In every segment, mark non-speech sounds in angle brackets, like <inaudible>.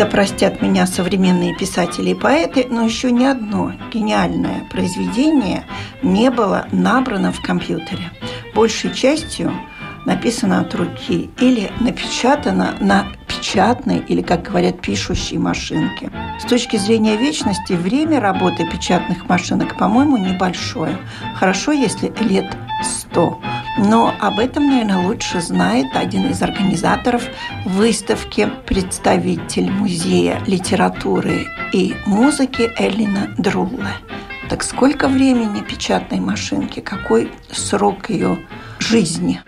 Да простят меня современные писатели и поэты, но еще ни одно гениальное произведение не было набрано в компьютере. Большей частью написано от руки или напечатано на печатной или, как говорят, пишущей машинке. С точки зрения вечности, время работы печатных машинок, по-моему, небольшое. Хорошо, если лет сто. Но об этом, наверное, лучше знает один из организаторов выставки, представитель Музея литературы и музыки Элина Друлле. Так сколько времени печатной машинки? Какой срок ее жизни?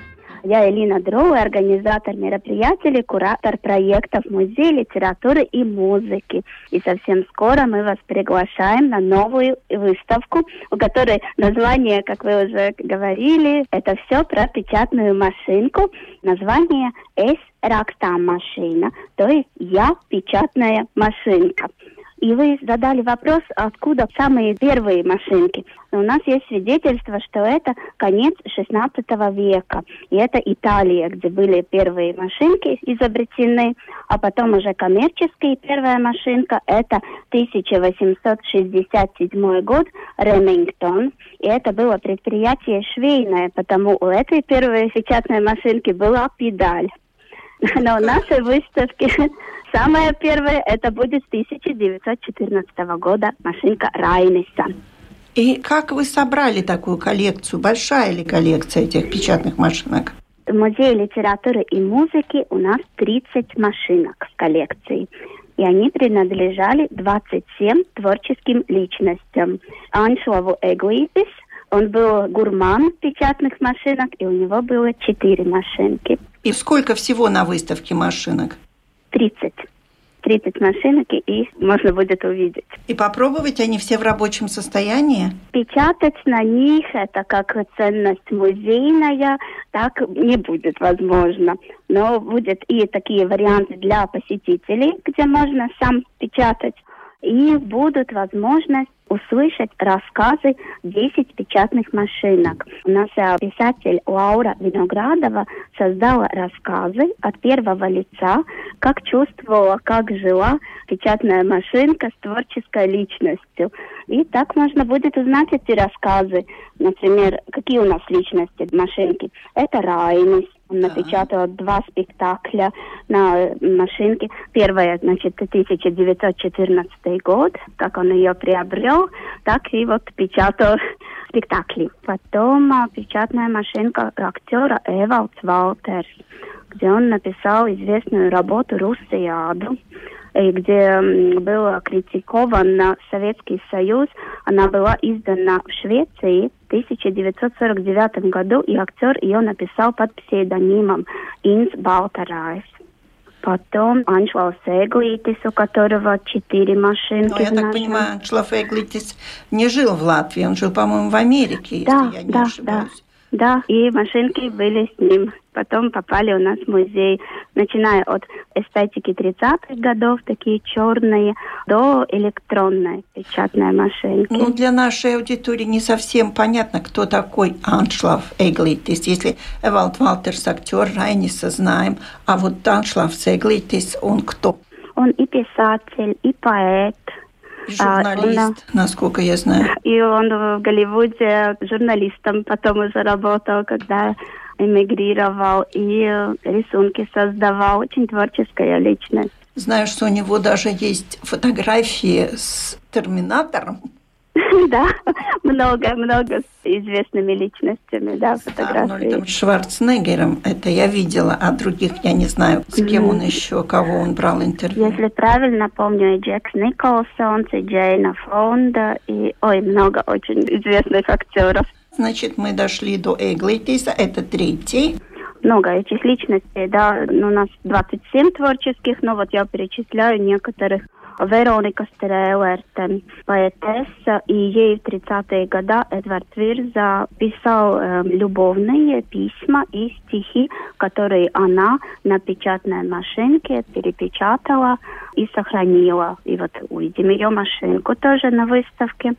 Я Элина Дроу, организатор мероприятий, куратор проектов Музея литературы и музыки. И совсем скоро мы вас приглашаем на новую выставку, у которой название, как вы уже говорили, это все про печатную машинку. Название «Эс рактам машина», то есть «Я печатная машинка». И вы задали вопрос, откуда самые первые машинки. У нас есть свидетельство, что это конец XVI века. И это Италия, где были первые машинки изобретены, а потом уже коммерческие первая машинка. Это 1867 год, Ремингтон. И это было предприятие швейное, потому у этой первой печатной машинки была педаль. <laughs> Но в нашей выставке <laughs> самое первое это будет с 1914 года машинка Райниса. И как вы собрали такую коллекцию? Большая ли коллекция этих печатных машинок? В Музее литературы и музыки у нас 30 машинок в коллекции. И они принадлежали 27 творческим личностям. Аншлаву Эглитис, он был гурман печатных машинок, и у него было 4 машинки. И сколько всего на выставке машинок? 30. 30 машинок, и можно будет увидеть. И попробовать они все в рабочем состоянии? Печатать на них, это как ценность музейная, так не будет возможно. Но будет и такие варианты для посетителей, где можно сам печатать и будут возможность услышать рассказы 10 печатных машинок. У нас э, писатель Лаура Виноградова создала рассказы от первого лица, как чувствовала, как жила печатная машинка с творческой личностью. И так можно будет узнать эти рассказы. Например, какие у нас личности машинки. Это Райнис, он напечатал два спектакля на машинке. Первое, значит, 1914 год, как он ее приобрел, так и вот печатал <laughs> спектакли. Потом а, печатная машинка актера Эвалдс Валтерс, где он написал известную работу «Руссияду», и где был критикован Советский Союз. Она была издана в Швеции в 1949 году, и автор ее написал под псевдонимом Инс Балтарайс. Потом Аншлаус Эглитис, у которого четыре машинки. Ну, я так понимаю, Аншлаус Эглитис не жил в Латвии, он жил, по-моему, в Америке, да, если я не да, ошибаюсь. Да. Да, и машинки были с ним. Потом попали у нас в музей, начиная от эстетики 30-х годов, такие черные, до электронной печатной машинки. Ну, для нашей аудитории не совсем понятно, кто такой Аншлав Эглитис. Если Эвалд Валтерс актер Райниса знаем, а вот Аншлав Эглитис, он кто? Он и писатель, и поэт, Журналист, а, он, насколько я знаю. И он в Голливуде журналистом потом уже работал, когда эмигрировал и рисунки создавал. Очень творческая личность. Знаю, что у него даже есть фотографии с Терминатором. <laughs> Да, много-много с известными личностями, да, фотографии. Арнольдом Шварценеггером, это я видела, а других я не знаю, с кем он еще, кого он брал интервью. Если правильно помню, и Джек Николсон, и Джейна Фонда, и, ой, много очень известных актеров. Значит, мы дошли до Эглитиса, это третий. Много этих личностей, да, ну, у нас 27 творческих, но вот я перечисляю некоторых Вероника Стрелерте, поэтесса, и ей в 30-е годы Эдвард Вирза писал э, любовные письма и стихи, которые она на печатной машинке перепечатала и сохранила. И вот увидим ее машинку тоже на выставке.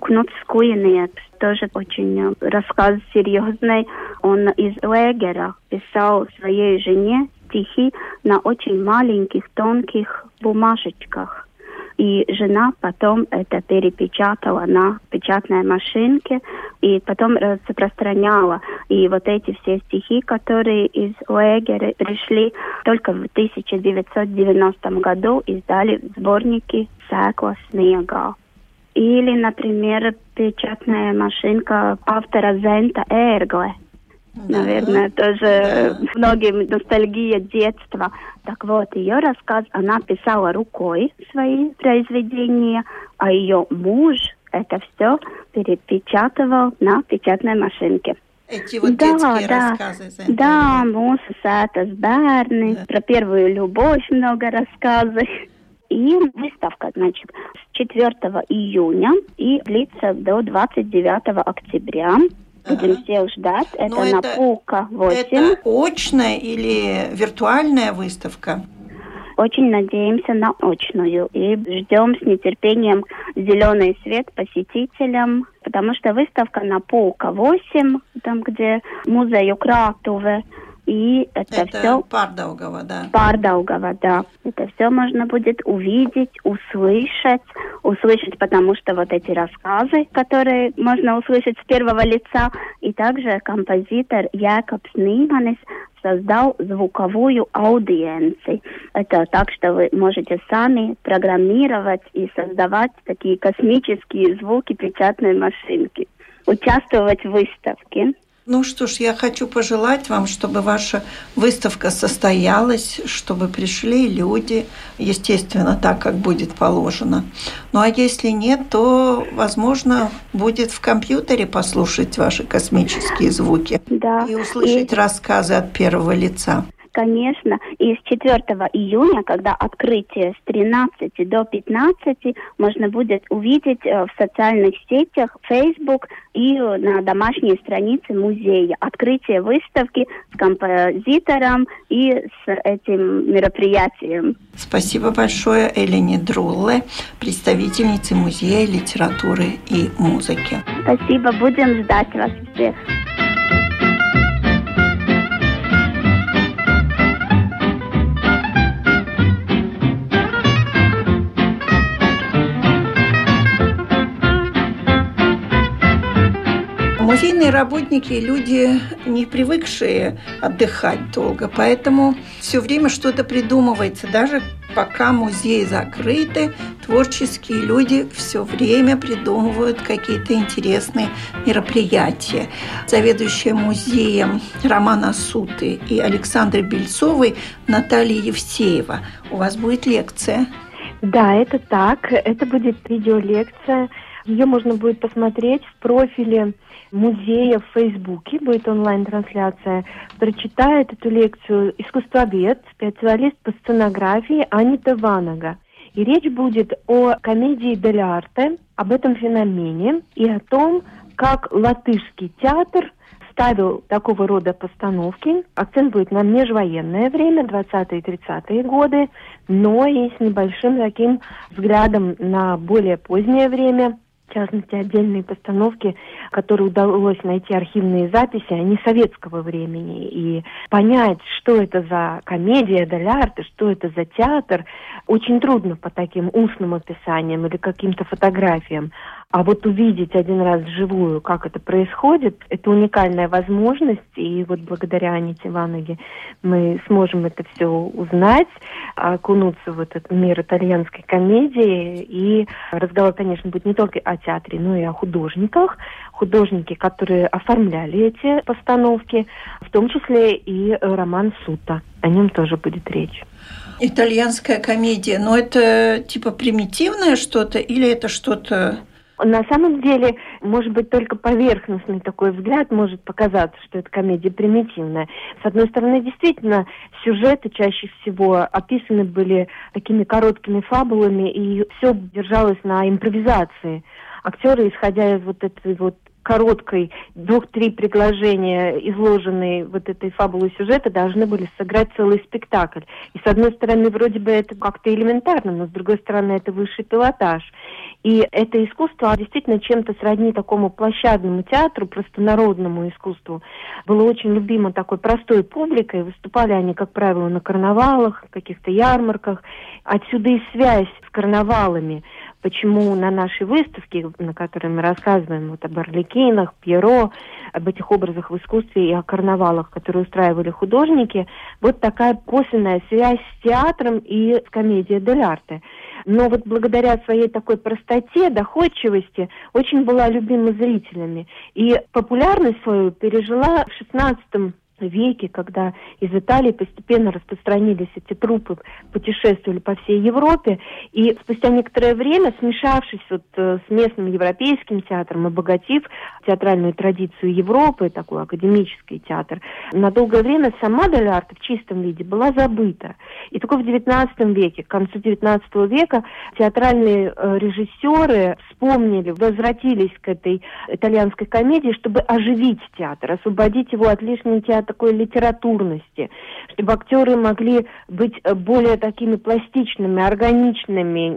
Кнут Скуинец, тоже очень рассказ серьезный. Он из Легера писал своей жене стихи на очень маленьких, тонких бумажечках. И жена потом это перепечатала на печатной машинке и потом распространяла. И вот эти все стихи, которые из лагеря пришли, только в 1990 году издали в сборнике «Сэкла снега». Или, например, печатная машинка автора Зента Эргле – Наверное, тоже да. многим ностальгия детства. Так вот, ее рассказ, она писала рукой свои произведения, а ее муж это все перепечатывал на печатной машинке. Эти вот да, детские да. рассказы. Да, mūsu sētas bērni, да. про первую любовь много рассказов. И выставка, значит, с 4 июня и длится до 29 октября. Всех ждать. Это Но на это, Пулка 8. Это очная или виртуальная выставка? Очень надеемся на очную и ждем с нетерпением зеленый свет посетителям, потому что выставка на Пулка 8, там где музей Укратуве, и это, это все... Пардаугова, да. Пардаугова, да. Это все можно будет увидеть, услышать, услышать, потому что вот эти рассказы, которые можно услышать с первого лица, и также композитор Якоб Ниманис создал звуковую аудиенцию. Это так, что вы можете сами программировать и создавать такие космические звуки печатной машинки, участвовать в выставке. Ну что ж, я хочу пожелать вам, чтобы ваша выставка состоялась, чтобы пришли люди, естественно, так, как будет положено. Ну а если нет, то, возможно, будет в компьютере послушать ваши космические звуки да. и услышать и... рассказы от первого лица. Конечно, и с 4 июня, когда открытие с 13 до 15, можно будет увидеть э, в социальных сетях Facebook и на домашней странице музея. Открытие выставки с композитором и с этим мероприятием. Спасибо большое Элене Друлле, представительнице Музея литературы и музыки. Спасибо, будем ждать вас всех. Музейные работники – люди, не привыкшие отдыхать долго, поэтому все время что-то придумывается. Даже пока музеи закрыты, творческие люди все время придумывают какие-то интересные мероприятия. Заведующая музеем Романа Суты и Александры Бельцовой Наталья Евсеева. У вас будет лекция. Да, это так. Это будет видеолекция. Ее можно будет посмотреть в профиле музея в Фейсбуке, будет онлайн-трансляция, прочитает эту лекцию искусствовед, специалист по сценографии Анита Ванага. И речь будет о комедии Дель Арте, об этом феномене и о том, как латышский театр ставил такого рода постановки. Акцент будет на межвоенное время, 20-е 30-е годы, но и с небольшим таким взглядом на более позднее время – в частности, отдельные постановки, которые удалось найти архивные записи, они советского времени. И понять, что это за комедия дель арте, что это за театр, очень трудно по таким устным описаниям или каким-то фотографиям. А вот увидеть один раз вживую, как это происходит, это уникальная возможность. И вот благодаря Аните Ивановне мы сможем это все узнать, окунуться в этот мир итальянской комедии. И разговор, конечно, будет не только о театре, но и о художниках. Художники, которые оформляли эти постановки, в том числе и роман Сута. О нем тоже будет речь. Итальянская комедия, но это типа примитивное что-то или это что-то На самом деле, может быть, только поверхностный такой взгляд может показаться, что это комедия примитивная. С одной стороны, действительно, сюжеты чаще всего описаны были такими короткими фабулами, и все держалось на импровизации актеры, исходя из вот этой вот короткой двух-три предложения, изложенные вот этой фабулы сюжета, должны были сыграть целый спектакль. И с одной стороны, вроде бы это как-то элементарно, но с другой стороны, это высший пилотаж. И это искусство действительно чем-то сродни такому площадному театру, простонародному искусству. Было очень любимо такой простой публикой. Выступали они, как правило, на карнавалах, каких-то ярмарках. Отсюда и связь с карнавалами почему на нашей выставке, на которой мы рассказываем вот об Орликинах, Пьеро, об этих образах в искусстве и о карнавалах, которые устраивали художники, вот такая косвенная связь с театром и с комедией дель арте. Но вот благодаря своей такой простоте, доходчивости, очень была любима зрителями. И популярность свою пережила в 16 веке, когда из Италии постепенно распространились эти трупы, путешествовали по всей Европе, и спустя некоторое время, смешавшись вот э, с местным европейским театром, обогатив театральную традицию Европы, такой академический театр, на долгое время сама Дель Арте в чистом виде была забыта. И только в XIX веке, к концу XIX века, театральные э, режиссеры вспомнили, возвратились к этой итальянской комедии, чтобы оживить театр, освободить его от лишней театра такой литературности, чтобы актеры могли быть э, более такими пластичными, органичными,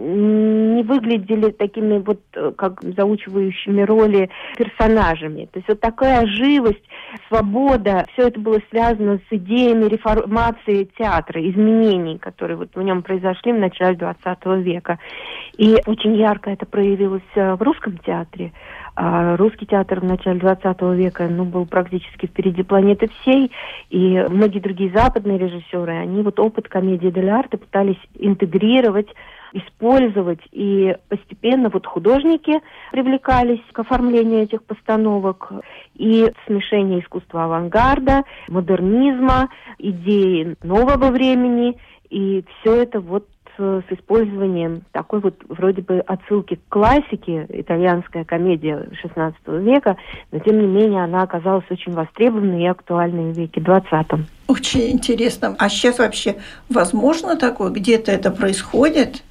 не выглядели такими вот э, как заучивающими роли персонажами. То есть вот такая живость, свобода, все это было связано с идеями реформации театра, изменений, которые вот в нем произошли в начале 20 века. И очень ярко это проявилось э, в русском театре. А русский театр в начале 20 века ну, был практически впереди планеты всей, и многие другие западные режиссеры, они вот опыт комедии дель арте пытались интегрировать использовать, и постепенно вот художники привлекались к оформлению этих постановок, и смешение искусства авангарда, модернизма, идеи нового времени, и все это вот с, использованием такой вот вроде бы отсылки к классике, итальянская комедия XVI века, но тем не менее она оказалась очень востребованной и актуальной в веке XX. Очень интересно. А сейчас вообще возможно такое? Где-то это происходит?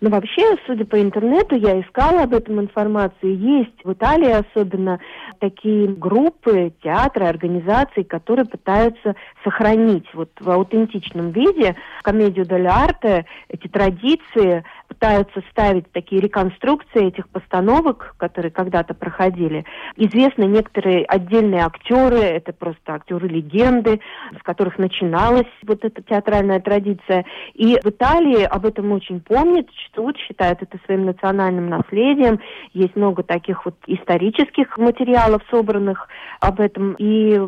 Но вообще, судя по интернету, я искала об этом информацию. Есть в Италии особенно такие группы, театры, организации, которые пытаются сохранить вот в аутентичном виде комедию дель арте, эти традиции, пытаются ставить такие реконструкции этих постановок, которые когда-то проходили. Известны некоторые отдельные актеры, это просто актеры-легенды, с которых начиналась вот эта театральная традиция. И в Италии об этом очень помнят, чтут, считают это своим национальным наследием. Есть много таких вот исторических материалов, собранных об этом. И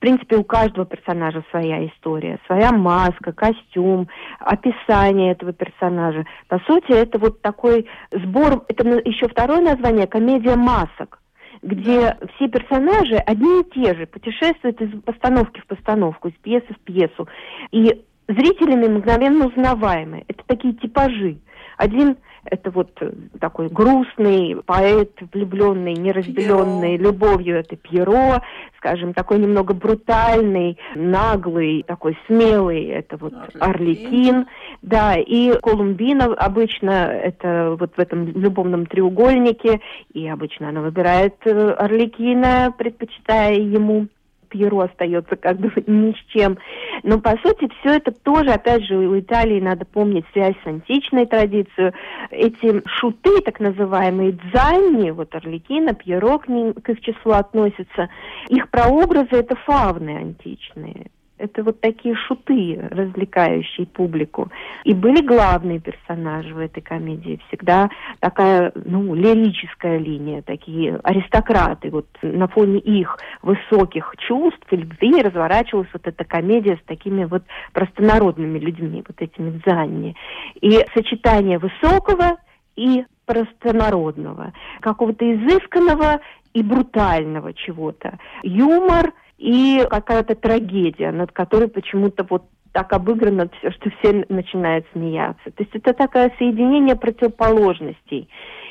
принципе, у каждого персонажа своя история, своя маска, костюм, описание этого персонажа. По сути, это вот такой сбор, это еще второе название, комедия масок где все персонажи одни и те же, путешествуют из постановки в постановку, из пьесы в пьесу. И зрителями мгновенно узнаваемые. Это такие типажи. Один это вот такой грустный поэт, влюбленный, неразделенный Пьеро. любовью, это Пьеро, скажем, такой немного брутальный, наглый, такой смелый, это вот Орликин, да, и Колумбина обычно это вот в этом любовном треугольнике, и обычно она выбирает э, Орликина, предпочитая ему Пьеро остается как бы <laughs> ни с чем. Но, по сути, все это тоже, опять же, у Италии надо помнить связь с античной традицией. Эти шуты, так называемые дзанни, вот Орликина, Пьеро к, ним, к их числу относятся, их прообразы – это фавны античные. Это вот такие шуты, развлекающие публику. И были главные персонажи в этой комедии. Всегда такая, ну, лирическая линия, такие аристократы. Вот на фоне их высоких чувств и любви разворачивалась вот эта комедия с такими вот простонародными людьми, вот этими дзанни. И сочетание высокого и простонародного, какого-то изысканного и брутального чего-то. Юмор – и какая-то трагедия, над которой почему-то вот так обыграно что все начинают смеяться. То есть это такое соединение противоположностей.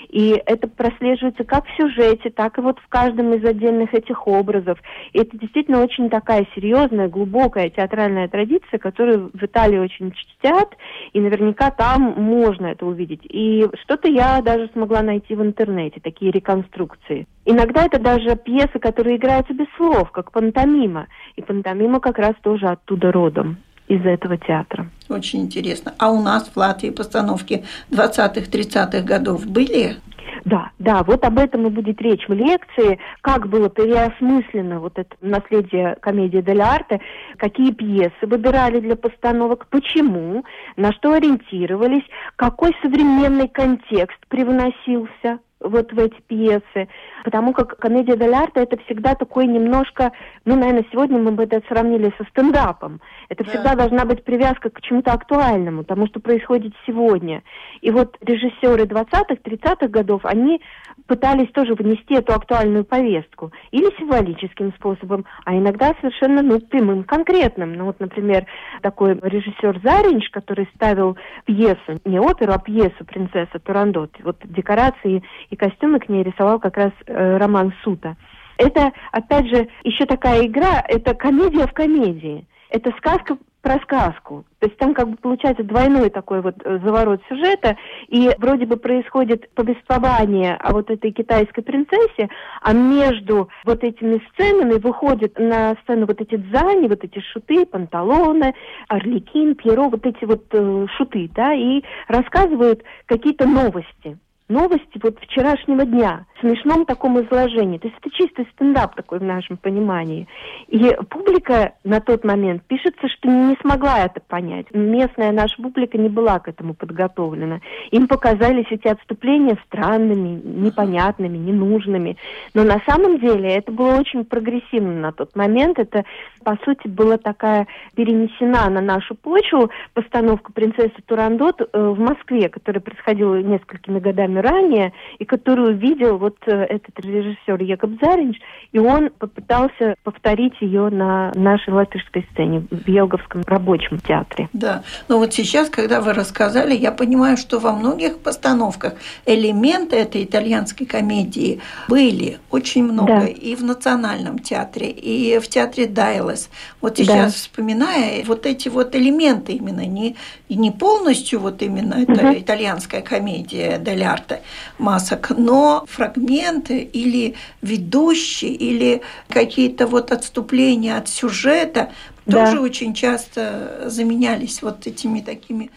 И это прослеживается как в сюжете, так и вот в каждом из отдельных этих образов. И это действительно очень такая серьезная, глубокая театральная традиция, которую в Италии очень чтят, и наверняка там можно это увидеть. И что-то я даже смогла найти в интернете, такие реконструкции. Иногда это даже пьесы, которые играются без слов, как пантомима. И пантомима как раз тоже оттуда родом из этого театра. Очень интересно. А у нас в Латвии постановки 20-30-х годов были? Да, да, вот об этом и будет речь в лекции, как было переосмыслено вот это наследие комедии Дель Арте, какие пьесы выбирали для постановок, почему, на что ориентировались, какой современный контекст привносился вот в эти пьесы, потому как комедия дель арте это всегда такой немножко, ну, наверное, сегодня мы бы это сравнили со стендапом. Это да. всегда должна быть привязка к чему-то актуальному, тому, что происходит сегодня. И вот режиссеры 20-х, 30-х годов, они пытались тоже внести эту актуальную повестку. Или символическим способом, а иногда совершенно, ну, прямым, конкретным. Ну, вот, например, такой режиссер Заринч, который ставил пьесу, не оперу, а пьесу «Принцесса Турандот». Вот декорации и костюмы к ней рисовал как раз э, Роман Сута. Это, опять же, еще такая игра, это комедия в комедии. Это сказка про сказку. То есть там как бы получается двойной такой вот э, заворот сюжета, и вроде бы происходит повествование о вот этой китайской принцессе, а между вот этими сценами выходят на сцену вот эти дзани, вот эти шуты, панталоны, Орликин, Пьеро, вот эти вот э, шуты, да, и рассказывают какие-то новости новости вот вчерашнего дня смешном таком изложении. То есть это чистый стендап такой в нашем понимании. И публика на тот момент пишется, что не смогла это понять. Местная наша публика не была к этому подготовлена. Им показались эти отступления странными, непонятными, ненужными. Но на самом деле это было очень прогрессивно на тот момент. Это, по сути, была такая перенесена на нашу почву постановка «Принцессы Турандот» э, в Москве, которая происходила несколькими годами ранее, и которую видел вот э, этот режиссер Якоб Заринч, и он попытался повторить ее на нашей латышской сцене в Елговском рабочем театре. Да, но вот сейчас, когда вы рассказали, я понимаю, что во многих постановках элементы этой итальянской комедии были очень много да. и в Национальном театре, и в театре Дайлес. Вот сейчас да. вспоминая вот эти вот элементы именно, не, не полностью вот именно угу. это итальянская комедия Дель Арте, масок, но фрагменты или ведущие, или какие-то вот отступления от сюжета да. тоже очень часто заменялись вот этими такими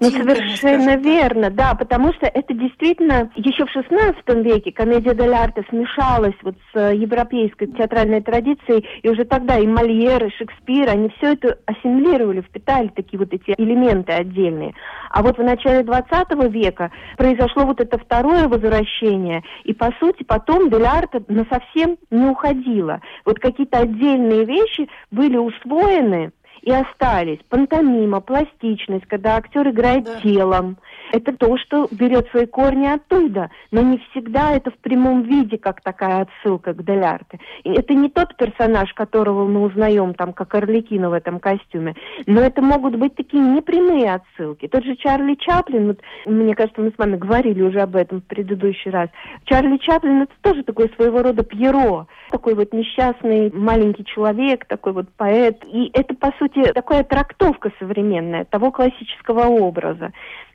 ну, совершенно верно, да, потому что это действительно еще в XVI веке комедия дель арте смешалась вот с э, европейской театральной традицией, и уже тогда и Мольер, и Шекспир, они все это ассимилировали, впитали такие вот эти элементы отдельные. А вот в начале XX века произошло вот это второе возвращение, и по сути потом дель арте совсем не уходила. Вот какие-то отдельные вещи были усвоены, и остались. Пантомима, пластичность, когда актер играет да. телом. Это то, что берет свои корни оттуда. Но не всегда это в прямом виде, как такая отсылка к Делярте. И это не тот персонаж, которого мы узнаем, там, как Орликина в этом костюме. Но это могут быть такие непрямые отсылки. Тот же Чарли Чаплин, вот, мне кажется, мы с вами говорили уже об этом в предыдущий раз. Чарли Чаплин это тоже такой своего рода Пьеро. Такой вот несчастный маленький человек, такой вот поэт. И это, по сути, такая трактовка современная того классического образа.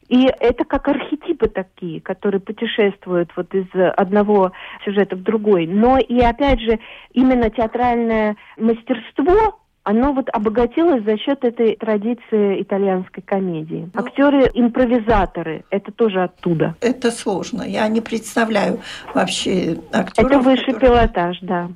И это как архетипы такие, которые путешествуют вот из одного сюжета в другой. Но и опять же, именно театральное мастерство оно вот обогатилось за счет этой традиции итальянской комедии. Ну, Актеры-импровизаторы, это тоже оттуда. Это сложно. Я не представляю вообще актеров. Это высший которые... пилотаж, да.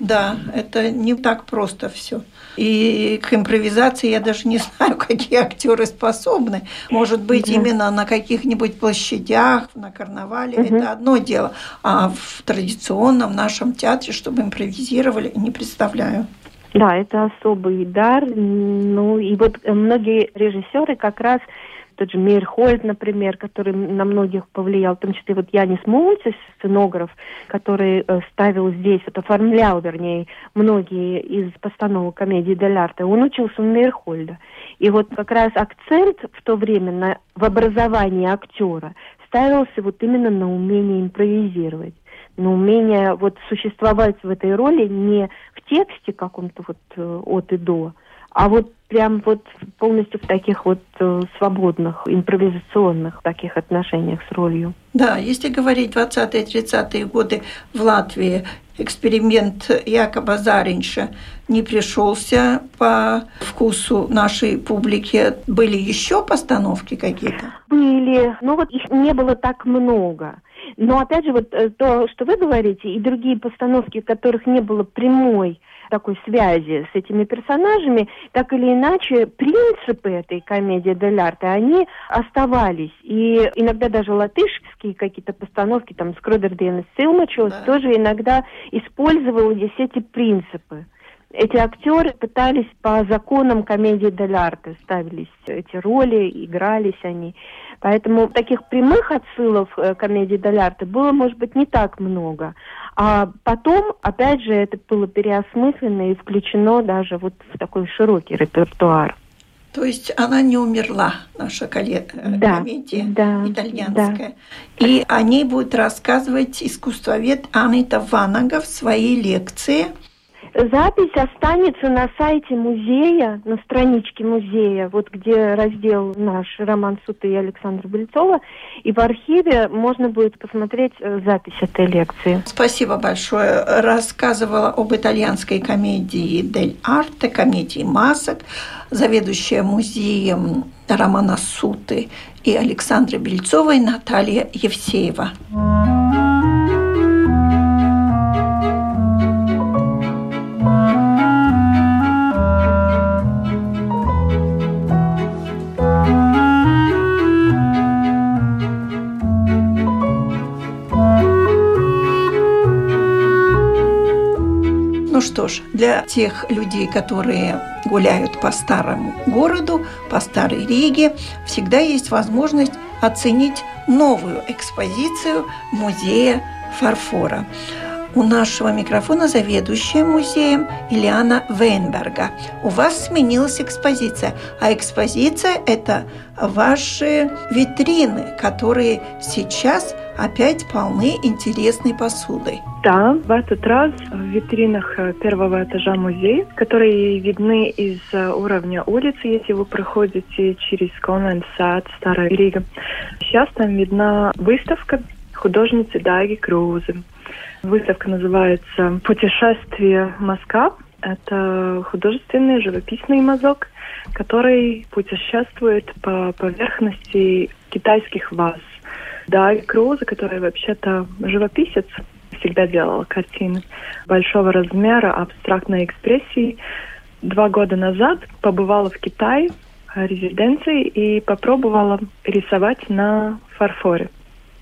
Да, это не так просто все. И к импровизации я даже не <laughs> знаю, какие актеры способны. Может быть, mm именно на каких-нибудь площадях, на карнавале mm это одно дело. А в традиционном нашем театре, чтобы импровизировали, не представляю. Да, это особый дар. Ну и вот многие режиссеры как раз тот же Мейерхольд, например, который на многих повлиял, в том числе вот Янис Мулцис, сценограф, который э, ставил здесь, вот оформлял, вернее, многие из постановок комедии Дель Арте, он учился у Мейерхольда. И вот как раз акцент в то время на, в образовании актера ставился вот именно на умении импровизировать на умение вот существовать в этой роли не в тексте каком-то вот э, от и до, а вот прям вот полностью в таких вот э, свободных, импровизационных таких отношениях с ролью. Да, если говорить 20-30-е годы в Латвии, эксперимент Якоба Заринша не пришелся по вкусу нашей публики. Были еще постановки какие-то? Были, но вот их не было так много. Но опять же, вот э, то, что вы говорите, и другие постановки, в которых не было прямой такой связи с этими персонажами, так или иначе, принципы этой комедии дель арте, они оставались. И иногда даже латышские какие-то постановки, там, Скрудерден и Силмачос, да. тоже иногда использовали здесь эти принципы эти актеры пытались по законам комедии дель арте, ставились эти роли, игрались они. Поэтому таких прямых отсылов э, комедии дель арте было, может быть, не так много. А потом, опять же, это было переосмыслено и включено даже вот в такой широкий репертуар. То есть она не умерла, наша коллега, э, комедия да, итальянская. Да. И о ней будет рассказывать искусствовед Анита Ванага в своей лекции – Запись останется на сайте музея, на страничке музея, вот где раздел наш Роман Сута и Александра Бельцова. И в архиве можно будет посмотреть э, запись этой лекции. Спасибо большое. Рассказывала об итальянской комедии «Дель Арте», комедии масок, заведующая музеем Романа Суты и Александры Бельцовой Наталья Евсеева. Ну ж, для тех людей, которые гуляют по старому городу, по старой Риге, всегда есть возможность оценить новую экспозицию музея фарфора. У нашего микрофона заведующая музеем Ильяна Вейнберга. У вас сменилась экспозиция, а экспозиция – это ваши витрины, которые сейчас опять полны интересной посудой. Да, в этот раз в витринах э, первого этажа музея, которые видны из э, уровня улицы, если вы проходите через Конвенсат Старая Рига. Сейчас там видна выставка художницы Дайги Крузы. Выставка называется «Путешествие Москва». Это художественный живописный мазок, который путешествует по поверхности китайских ваз. Дайги Круза, которая вообще-то живописец, всегда делала картины большого размера, абстрактной экспрессии. Два года назад побывала в Китае, резиденции, и попробовала рисовать на фарфоре,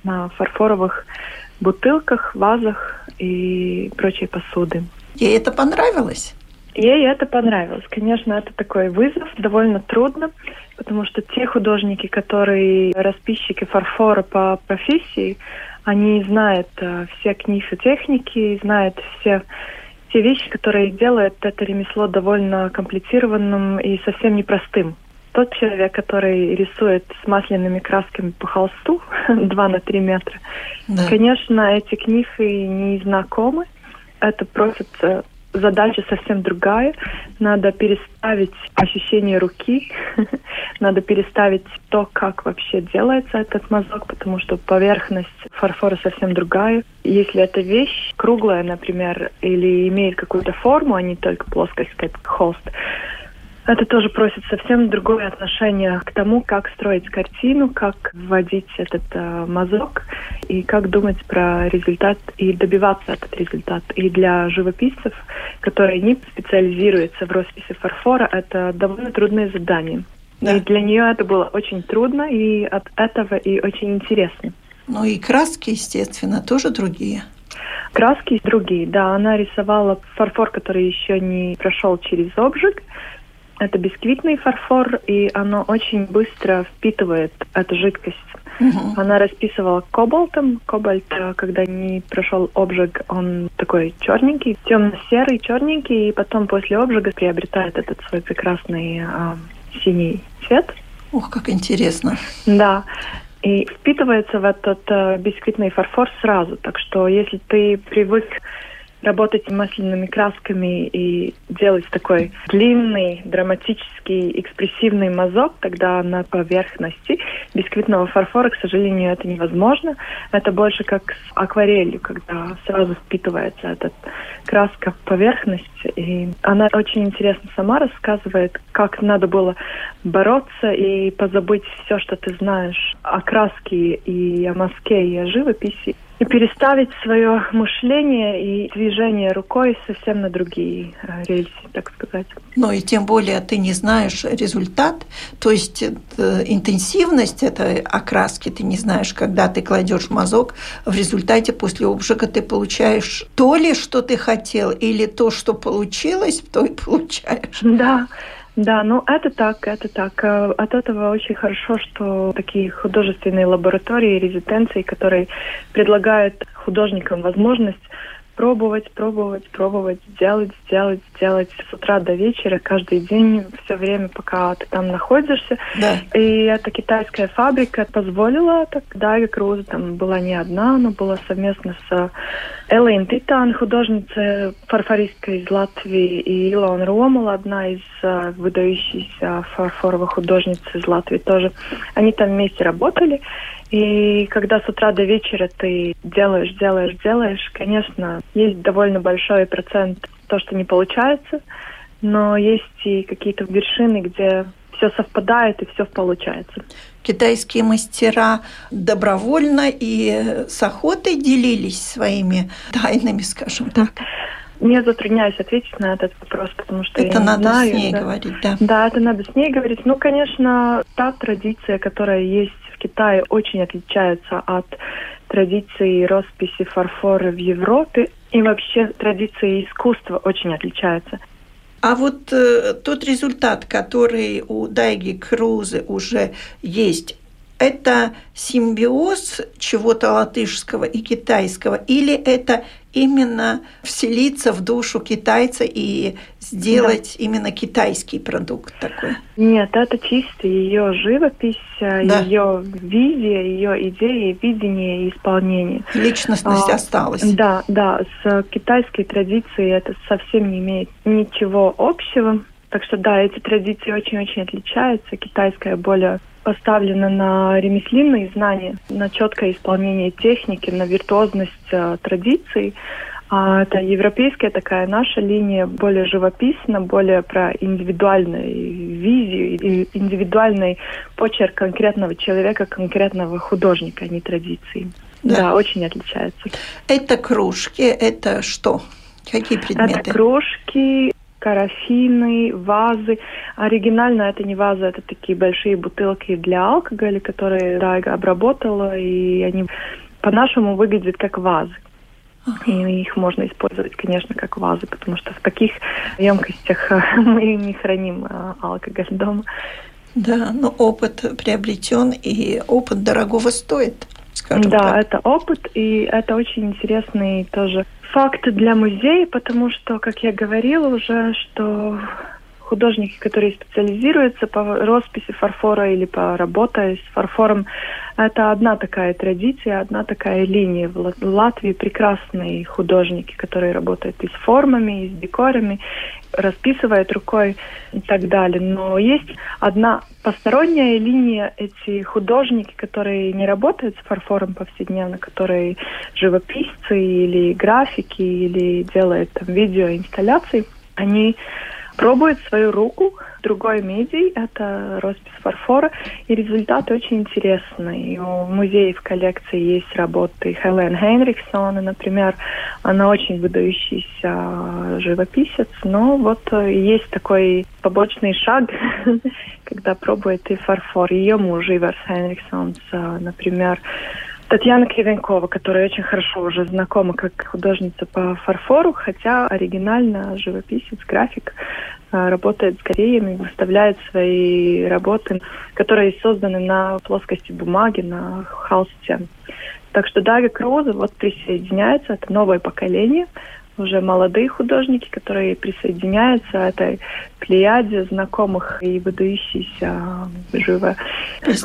на фарфоровых бутылках, вазах и прочей посуды. Ей это понравилось? Ей это понравилось. Конечно, это такой вызов, довольно трудно, потому что те художники, которые расписчики фарфора по профессии, они знают э, все книги техники, знают все те вещи, которые делают это ремесло довольно комплицированным и совсем непростым тот человек, который рисует с масляными красками по холсту <laughs> 2 на 3 метра, да. конечно, эти книги не знакомы. Это просит задача совсем другая. Надо переставить ощущение руки, <laughs> надо переставить то, как вообще делается этот мазок, потому что поверхность фарфора совсем другая. Если эта вещь круглая, например, или имеет какую-то форму, а не только плоскость, как холст, это тоже просит совсем другое отношение к тому, как строить картину, как вводить этот э, мазок и как думать про результат и добиваться этот результат. И для живописцев, которые не специализируются в росписи фарфора, это довольно трудное задание. Да. И для нее это было очень трудно, и от этого и очень интересно. Ну и краски, естественно, тоже другие. Краски другие, да. Она рисовала фарфор, который еще не прошел через обжиг, Это бисквитный фарфор, и оно очень быстро впитывает эту жидкость. Угу. Она расписывала кобальтом. Кобальт, э, когда не прошел обжиг, он такой черненький, темно-серый, черненький, и потом после обжига приобретает этот свой прекрасный э, синий цвет. Ух, как интересно. Да. И впитывается в этот э, бисквитный фарфор сразу. Так что если ты привык работать масляными красками и делать такой длинный, драматический, экспрессивный мазок, тогда на поверхности бисквитного фарфора, к сожалению, это невозможно. Это больше как с акварелью, когда сразу впитывается эта краска в поверхность. И она очень интересно сама рассказывает, как надо было бороться и позабыть все, что ты знаешь о краске и о мазке и о живописи и переставить свое мышление и движение рукой совсем на другие э, рельсы, так сказать. Ну и тем более ты не знаешь результат, то есть э, интенсивность этой окраски ты не знаешь, когда ты кладешь мазок, в результате после обжига ты получаешь то ли, что ты хотел, или то, что получилось, то и получаешь. Да, да, ну это так, это так. Э, от этого очень хорошо, что такие художественные лаборатории, резиденции, которые предлагают художникам возможность пробовать, пробовать, пробовать, делать, делать, делать с утра до вечера, каждый день, все время, пока ты там находишься. Да. И эта китайская фабрика позволила так. Дайга Круза там была не одна, но была совместно с Элейн Титан, художница фарфористка из Латвии, и Илон Ромул, одна из uh, выдающихся фарфоровых художниц из Латвии тоже. Они там вместе работали. И когда с утра до вечера ты делаешь, делаешь, делаешь, конечно, есть довольно большой процент то, что не получается, но есть и какие-то вершины, где все совпадает и все получается. Китайские мастера добровольно и с охотой делились своими тайнами, скажем так. Не затрудняюсь ответить на этот вопрос, потому что это я надо не знаю, с ней да. говорить, да. Да, это надо с ней говорить. Ну, конечно, та традиция, которая есть в Китае, очень отличается от традиции росписи фарфора в Европе. И вообще традиции искусства очень отличаются. А вот э, тот результат, который у Дайги Крузы уже есть, это симбиоз чего-то латышского и китайского, или это именно вселиться в душу китайца и сделать да. именно китайский продукт такой? Нет, это чисто ее живопись, э, да. ее визия, ее идеи, видение и исполнение. Личностность а, осталась. Да, да, с китайской традицией это совсем не имеет ничего общего. Так что да, эти традиции очень-очень отличаются. Китайская более поставлена на ремесленные знания, на четкое исполнение техники, на виртуозность э, традиций. А это европейская такая наша линия, более живописна, более про индивидуальную визию и индивидуальный почерк конкретного человека, конкретного художника, а не традиции. Да. да, очень отличается. Это кружки, это что? Какие предметы? Это кружки, карафины, вазы. Оригинально это не вазы, это такие большие бутылки для алкоголя, которые Дайга обработала, и они по-нашему выглядят как вазы. И их можно использовать, конечно, как вазы, потому что в таких емкостях <laughs> мы не храним а, алкоголь дома. Да, но опыт приобретен, и опыт дорогого стоит, скажем да, так. Да, это опыт, и это очень интересный тоже факт для музея, потому что, как я говорила уже, что художники, которые специализируются по росписи фарфора или по работе с фарфором, это одна такая традиция, одна такая линия. В Латвии прекрасные художники, которые работают и с формами, и с декорами, расписывают рукой и так далее. Но есть одна посторонняя линия, эти художники, которые не работают с фарфором повседневно, которые живописцы или графики, или делают там видеоинсталляции, они пробует свою руку другой медии, это роспись фарфора, и результат очень интересный. У музея в коллекции есть работы Хелен Хейнриксона, например, она очень выдающийся живописец, но вот есть такой побочный шаг, <laughs> когда пробует и фарфор. Ее муж Иверс Хейнриксон, например, Татьяна Кривенкова, которая очень хорошо уже знакома как художница по фарфору, хотя оригинально живописец, график, э, работает с кореями, выставляет свои работы, которые созданы на плоскости бумаги, на холсте. Так что Дарья Круза вот присоединяется, это новое поколение, уже молодые художники, которые присоединяются этой плеяде знакомых и выдающихся живо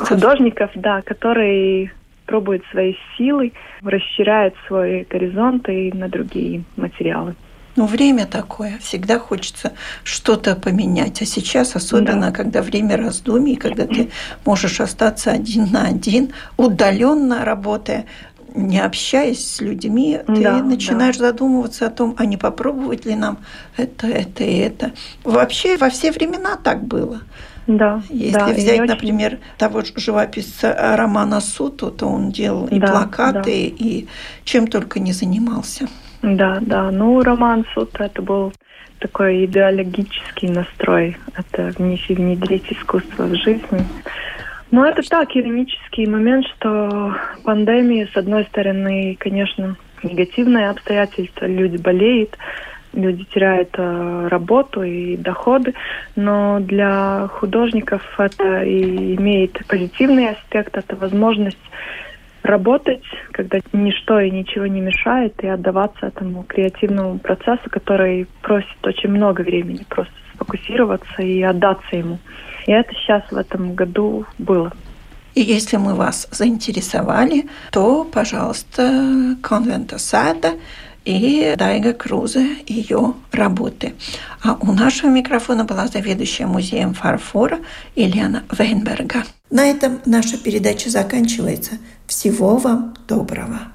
художников, да, которые пробуют свои силы, расширяют свои горизонты на другие материалы. Ну, время такое, всегда хочется что-то поменять. А сейчас, особенно, да. когда время раздумий, когда ты можешь остаться один на один, удаленно работая, не общаясь с людьми, ты да, начинаешь да. задумываться о том, а не попробовать ли нам это, это и это. Вообще во все времена так было. Да. Если да, взять, например, очень... того же живописца Романа Суту, то он делал да, и плакаты, да. и чем только не занимался. Да, да. Ну, Роман Сута это был такой идеологический настрой. Это внедрить искусство в жизнь. Ну, это так, иронический момент, что пандемия, с одной стороны, конечно, негативные обстоятельства, люди болеют, люди теряют э, работу и доходы, но для художников это и имеет позитивный аспект, это возможность работать, когда ничто и ничего не мешает, и отдаваться этому креативному процессу, который просит очень много времени, просто сфокусироваться и отдаться ему. И это сейчас в этом году было. И если мы вас заинтересовали, то, пожалуйста, Конвента Сада и Дайга Крузе ее работы. А у нашего микрофона была заведующая музеем фарфора Елена Вейнберга. На этом наша передача заканчивается. Всего вам доброго.